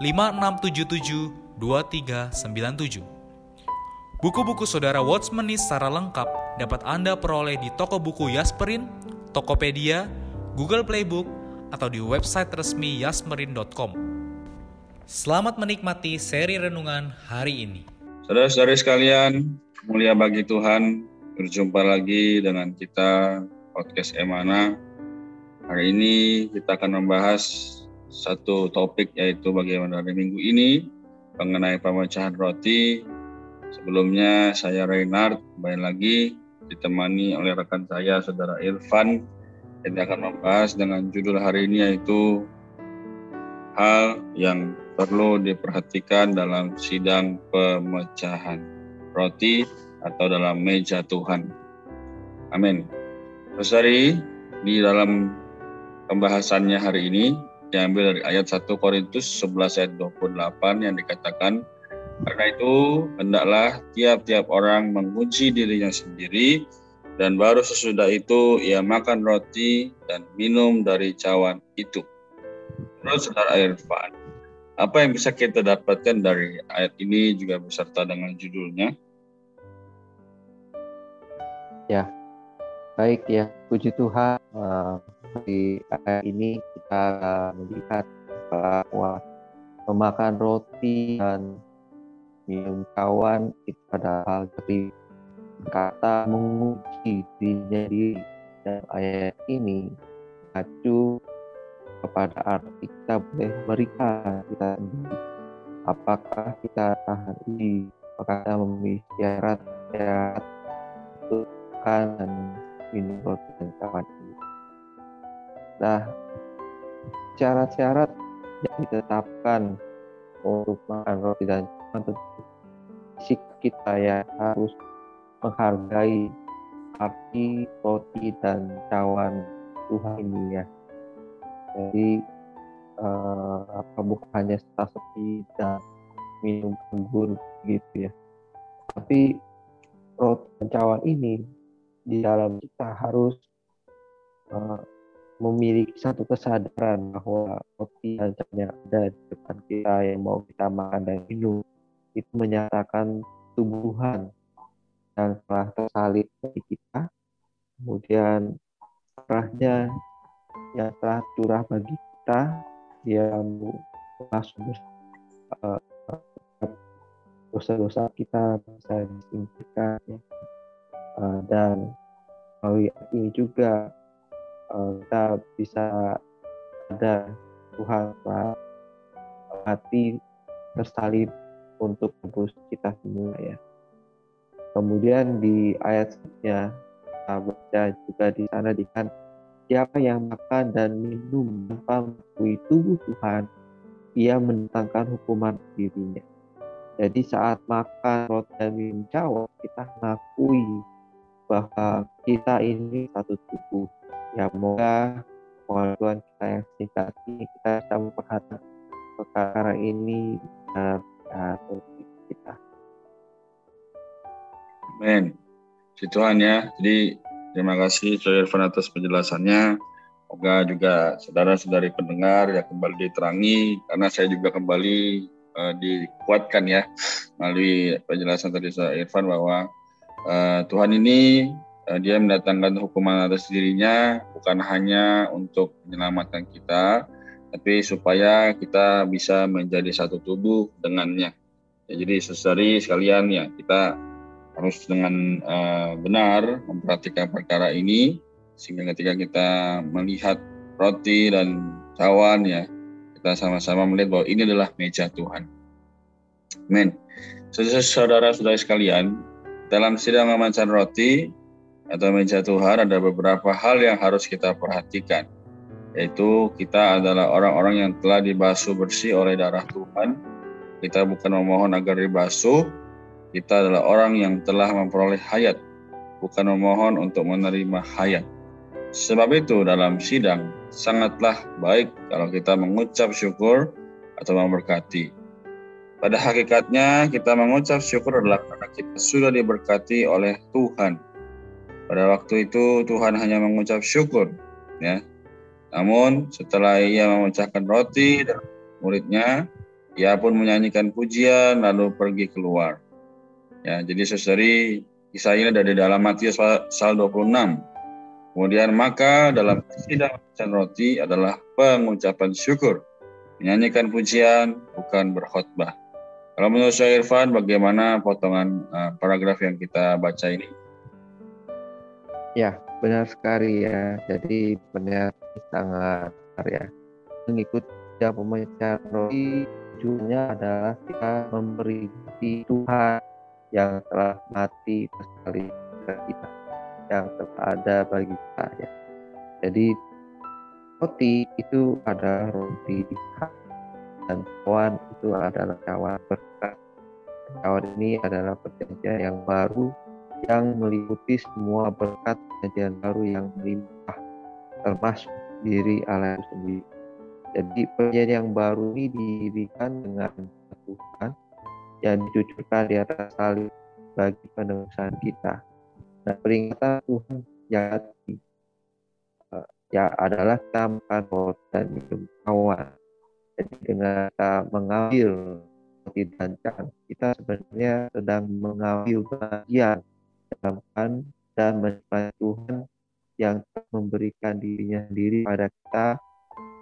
5677 2397. Buku-buku saudara Watchmeni secara lengkap dapat Anda peroleh di toko buku Yasmerin, Tokopedia, Google Playbook, atau di website resmi yasmerin.com. Selamat menikmati seri renungan hari ini. Saudara-saudari sekalian, mulia bagi Tuhan, berjumpa lagi dengan kita podcast Emana. Hari ini kita akan membahas satu topik yaitu bagaimana dari minggu ini mengenai pemecahan roti. Sebelumnya saya Reinhard kembali lagi ditemani oleh rekan saya saudara Irfan yang akan membahas dengan judul hari ini yaitu hal yang perlu diperhatikan dalam sidang pemecahan roti atau dalam meja Tuhan. Amin. Saudari, di dalam pembahasannya hari ini diambil dari ayat 1 Korintus 11 ayat 28 yang dikatakan karena itu hendaklah tiap-tiap orang mengunci dirinya sendiri dan baru sesudah itu ia makan roti dan minum dari cawan itu. Menurut saudara Irfan, apa yang bisa kita dapatkan dari ayat ini juga beserta dengan judulnya? Ya, Baik ya, puji Tuhan uh, di ayat ini kita melihat bahwa memakan roti dan minum kawan itu pada hal dari kata menguji dirinya diri dan ayat ini mengacu kepada arti kita boleh berikan kita sendiri. Apakah kita tahan ini? Apakah kita memilih syarat syarat untuk dan minum roti dan kawan ini. Nah, syarat-syarat yang ditetapkan untuk makan roti dan tentu sikap kita ya harus menghargai arti roti dan cawan Tuhan ini ya. Jadi uh, apa bukan hanya seperti dan minum anggur gitu ya. Tapi roti dan cawan ini di dalam kita harus uh, memiliki satu kesadaran bahwa dan yang ada di depan kita yang mau kita makan dan minum itu menyatakan tubuhan yang telah tersalib bagi kita kemudian darahnya yang telah curah bagi kita dia masuk uh, dosa-dosa kita bisa disingkirkan ya. uh, dan melalui ini juga uh, kita bisa ada Tuhan hati tersalib untuk tebus kita semua ya. Kemudian di ayat selanjutnya kita baca juga di sana dikan siapa yang makan dan minum tanpa mengakui tubuh Tuhan, ia menentangkan hukuman dirinya. Jadi saat makan roti dan minum kita mengakui bahwa kita ini satu tubuh. Ya moga Tuhan kita yang singkat ini kita bisa memperhatikan perkara ini benar kita. Amin. Si Tuhan ya. Jadi terima kasih Saudara Irfan atas penjelasannya. Semoga juga saudara-saudari pendengar ya kembali diterangi karena saya juga kembali uh, dikuatkan ya melalui penjelasan tadi Saudara Irfan bahwa uh, Tuhan ini dia mendatangkan hukuman atas dirinya bukan hanya untuk menyelamatkan kita, tapi supaya kita bisa menjadi satu tubuh dengannya. Ya, jadi saudari sekalian ya kita harus dengan uh, benar memperhatikan perkara ini sehingga ketika kita melihat roti dan cawan ya kita sama-sama melihat bahwa ini adalah meja Tuhan. Amin. Saudara-saudara sekalian, dalam sidang memancan roti atau meja Tuhan ada beberapa hal yang harus kita perhatikan yaitu kita adalah orang-orang yang telah dibasuh bersih oleh darah Tuhan. Kita bukan memohon agar dibasuh, kita adalah orang yang telah memperoleh hayat, bukan memohon untuk menerima hayat. Sebab itu dalam sidang sangatlah baik kalau kita mengucap syukur atau memberkati. Pada hakikatnya kita mengucap syukur adalah karena kita sudah diberkati oleh Tuhan. Pada waktu itu Tuhan hanya mengucap syukur, ya namun setelah ia memecahkan roti dan muridnya, ia pun menyanyikan pujian lalu pergi keluar. Ya, jadi saudari kisah ini ada di dalam Matius pasal 26. Kemudian maka dalam sidang memecahkan roti adalah pengucapan syukur, menyanyikan pujian bukan berkhotbah. Kalau menurut saya Irfan, bagaimana potongan uh, paragraf yang kita baca ini? Ya, benar sekali ya. Jadi benar sangat benar ya. Mengikuti yang pemecah roti tujuannya adalah kita memberi Tuhan yang telah mati sekali kita yang telah ada bagi kita ya. Jadi roti itu adalah roti dan kawan itu adalah kawan berkat. Kawan ini adalah perjanjian yang baru yang meliputi semua berkat perjanjian baru yang melimpah termasuk diri Allah itu sendiri. Jadi perjanjian yang baru ini didirikan dengan Tuhan yang dicucurkan di atas salib bagi penebusan kita. Nah, peringatan Tuhan yang uh, ya adalah kita makan dan minum kawan. Jadi dengan kita mengambil roti dan kita sebenarnya sedang mengambil bagian menyenangkan dan menikmati Tuhan yang memberikan dirinya sendiri pada kita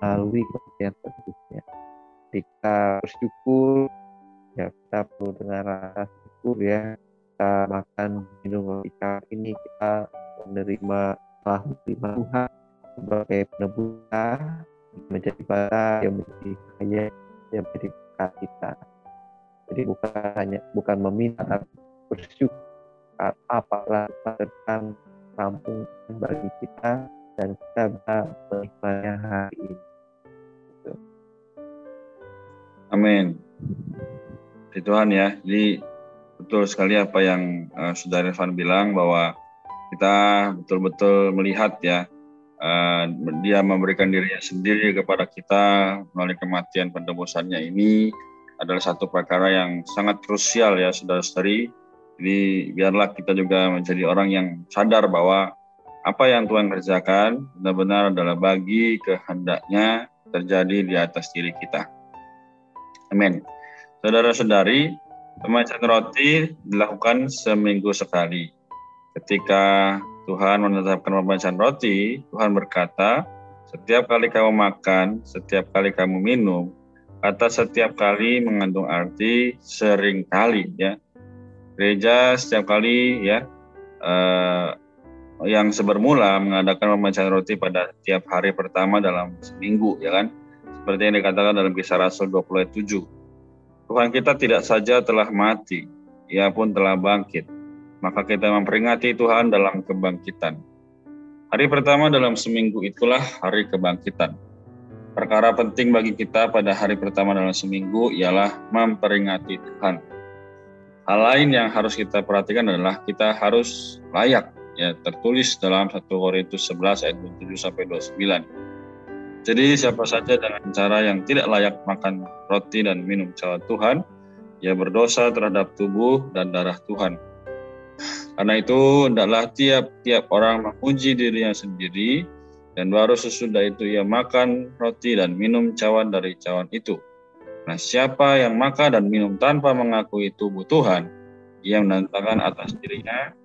melalui kepercayaan tersebutnya. Jika bersyukur, ya kita perlu dengan rasa syukur ya. Kita makan minum roti ini kita menerima telah menerima Tuhan sebagai penebus kita menjadi pada yang menjadi kaya yang menjadi kita. Jadi bukan hanya bukan meminta tapi bersyukur apalah pekerjaan kampung bagi kita dan kita bisa hari ini. Gitu. Amin. Di Tuhan ya. Jadi betul sekali apa yang uh, Saudara Irfan bilang bahwa kita betul-betul melihat ya uh, dia memberikan dirinya sendiri kepada kita melalui kematian penebusannya ini adalah satu perkara yang sangat krusial ya saudara-saudari jadi biarlah kita juga menjadi orang yang sadar bahwa apa yang Tuhan kerjakan benar-benar adalah bagi kehendaknya terjadi di atas diri kita. Amin. Saudara-saudari, pemecatan roti dilakukan seminggu sekali. Ketika Tuhan menetapkan pemecatan roti, Tuhan berkata, setiap kali kamu makan, setiap kali kamu minum, kata setiap kali mengandung arti sering kali ya gereja setiap kali ya uh, yang sebermula mengadakan pembacaan roti pada tiap hari pertama dalam seminggu ya kan? Seperti yang dikatakan dalam kisah Rasul 20 ayat 7 Tuhan kita tidak saja telah mati ia pun telah bangkit. Maka kita memperingati Tuhan dalam kebangkitan. Hari pertama dalam seminggu itulah hari kebangkitan. Perkara penting bagi kita pada hari pertama dalam seminggu ialah memperingati Tuhan Hal lain yang harus kita perhatikan adalah kita harus layak ya tertulis dalam 1 Korintus 11 ayat 27 sampai 29. Jadi siapa saja dengan cara yang tidak layak makan roti dan minum cawan Tuhan, ia berdosa terhadap tubuh dan darah Tuhan. Karena itu, hendaklah tiap-tiap orang menguji dirinya sendiri, dan baru sesudah itu ia makan roti dan minum cawan dari cawan itu. Nah, siapa yang makan dan minum tanpa mengakui tubuh Tuhan, ia menantangkan atas dirinya.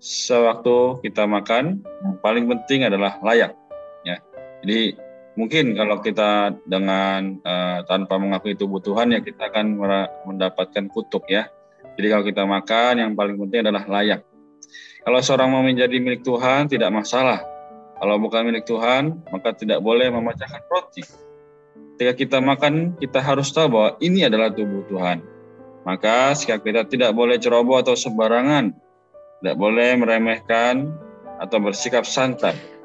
Sewaktu kita makan, yang paling penting adalah layak. Ya, jadi mungkin kalau kita dengan uh, tanpa mengakui tubuh Tuhan ya kita akan mendapatkan kutuk ya. Jadi kalau kita makan yang paling penting adalah layak. Kalau seorang mau menjadi milik Tuhan tidak masalah. Kalau bukan milik Tuhan maka tidak boleh memecahkan roti. Ketika kita makan kita harus tahu bahwa ini adalah tubuh Tuhan. Maka sikap kita tidak boleh ceroboh atau sembarangan. Tidak boleh meremehkan atau bersikap santai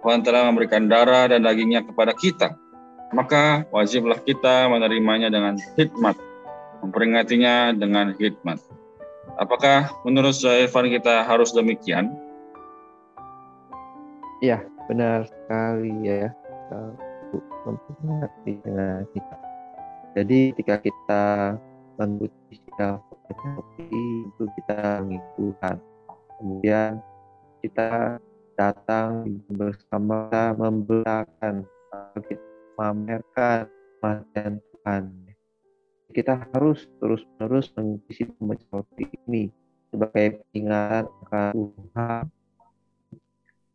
Tuhan telah memberikan darah dan dagingnya kepada kita. Maka wajiblah kita menerimanya dengan hikmat, memperingatinya dengan hikmat. Apakah menurut Evan kita harus demikian? Ya, benar sekali ya. Memperingati dengan hikmat. Jadi ketika kita mengikuti sikap itu kita mengikuti. Kemudian kita datang bersama membelakan kita memamerkan kematian Tuhan. Kita harus terus-menerus mengisi pemecah ini sebagai peringatan akan Tuhan.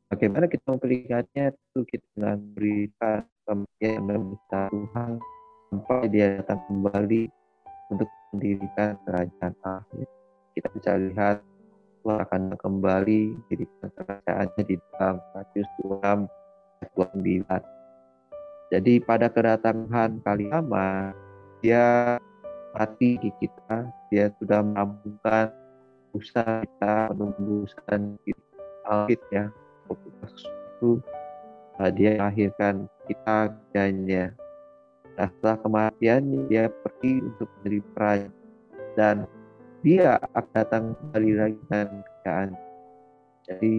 Bagaimana kita memperingatinya itu kita dengan berikan dan besar Tuhan sampai dia datang kembali untuk mendirikan kerajaan akhir. Kita bisa lihat Tuhan akan kembali jadi kerajaannya di dalam Matius 6 ayat 29. Jadi pada kedatangan kali lama, dia mati di kita, dia sudah melambungkan usaha kita menumbuhkan alkit ya, itu dia melahirkan kita kerjanya. Nah, setelah kematian dia pergi untuk menjadi praja dan dia akan datang kembali lagi dengan kerjaan. Jadi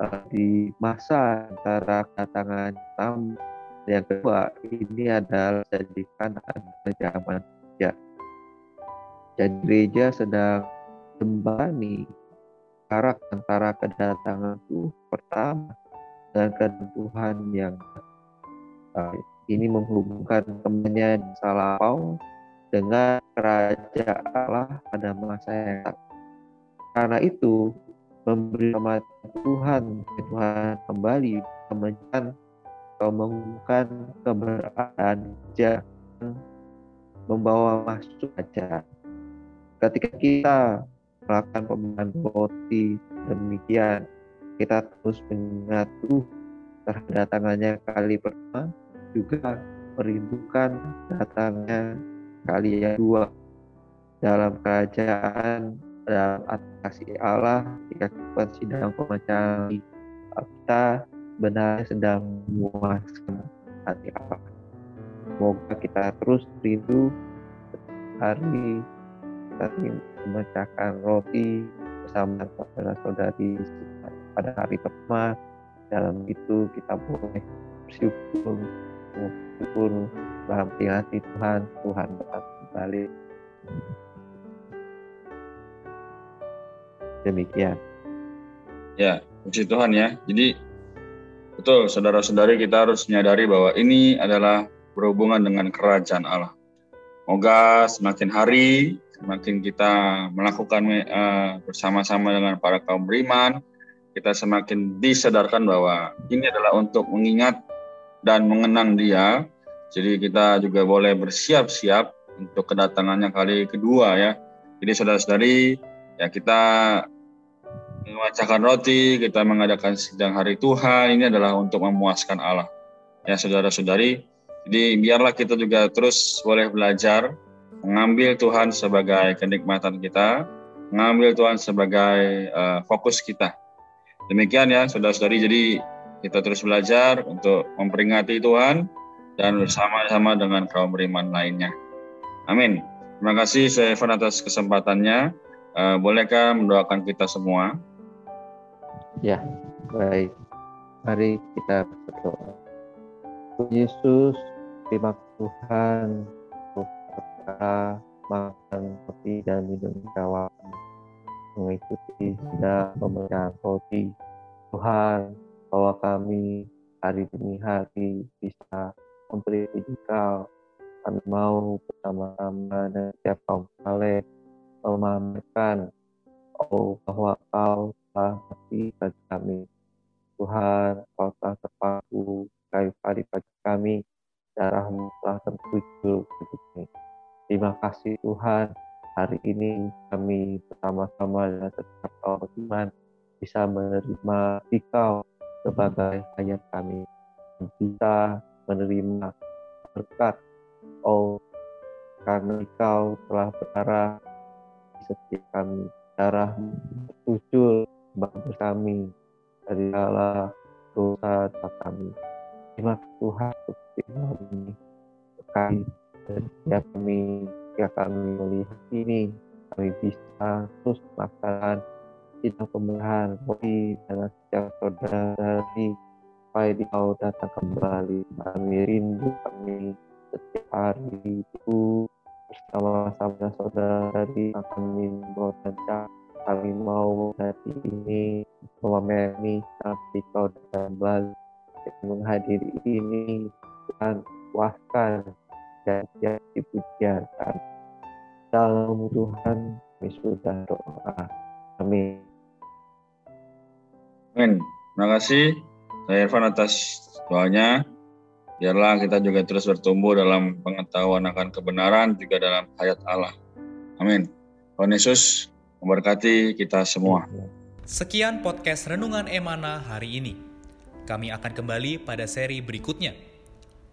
uh, di masa antara kedatangan tamu yang kedua ini adalah jadikan zaman kerja. Jadi gereja sedang kembali jarak antara kedatangan Tuhan pertama dan kedatangan yang uh, ini menghubungkan temannya Salapau dengan kerajaan Allah pada masa yang tak. Karena itu, memberi rahmat Tuhan, Tuhan kembali kemenyan atau mengumumkan keberadaan dia membawa masuk aja. Ketika kita melakukan pemberian roti demikian, kita terus mengingat tuh terhadap tangannya kali pertama juga merindukan datangnya kali yang dua dalam kerajaan dalam atraksi Allah jika kita sidang pemecahan kita benar sedang memuaskan hati Allah. Semoga kita terus rindu hari kita memecahkan roti bersama saudara-saudari pada hari pertama. Dalam itu kita boleh bersyukur, bersyukur dalam hati Tuhan, Tuhan tetap kembali. Demikian. Ya, puji Tuhan ya. Jadi betul saudara-saudari kita harus menyadari bahwa ini adalah berhubungan dengan kerajaan Allah. Semoga semakin hari semakin kita melakukan uh, bersama-sama dengan para kaum beriman, kita semakin disadarkan bahwa ini adalah untuk mengingat dan mengenang Dia jadi kita juga boleh bersiap-siap untuk kedatangannya kali kedua ya. Jadi saudara-saudari ya kita memecahkan roti, kita mengadakan sidang hari Tuhan ini adalah untuk memuaskan Allah. Ya saudara-saudari, jadi biarlah kita juga terus boleh belajar mengambil Tuhan sebagai kenikmatan kita, mengambil Tuhan sebagai uh, fokus kita. Demikian ya saudara-saudari, jadi kita terus belajar untuk memperingati Tuhan, dan bersama-sama dengan kaum beriman lainnya. Amin. Terima kasih saya Evan atas kesempatannya. Uh, bolehkah mendoakan kita semua? Ya, baik. Mari kita berdoa. Yesus, terima Tuhan kita makan roti dan minum kawan mengikuti sidang pemecahan roti. Tuhan, bahwa kami hari demi hari bisa memberi kau kami mau bersama-sama dan setiap kaum saleh memamerkan oh bahwa kau telah mati bagi kami Tuhan kau telah terpaku kayu padi bagi kami, darahmu telah tertuju hidupnya. Terima kasih Tuhan, hari ini kami bersama-sama dengan setiap orang iman bisa menerima Dikau sebagai ayat kami. Dan bisa menerima berkat Oh karena Engkau telah berdarah di setiap kami darah tujuh bagi kami dari segala dosa kami. Terima Tuhan untuk ini berkait dan setiap kami jika kami melihat ini kami bisa terus melaksanakan sidang pembelahan. Roti dengan setiap saudara-saudari supaya kau datang kembali kami rindu kami setiap hari itu bersama-sama saudara dari mimbo dan kami mau hari ini memameni sampai kau kembali menghadiri ini dan puaskan dan jadi pujian dalam Tuhan kami sudah doa amin amin terima kasih saya Irfan atas doanya Biarlah kita juga terus bertumbuh dalam pengetahuan akan kebenaran juga dalam hayat Allah. Amin. Tuhan Yesus memberkati kita semua. Sekian podcast Renungan Emana hari ini. Kami akan kembali pada seri berikutnya.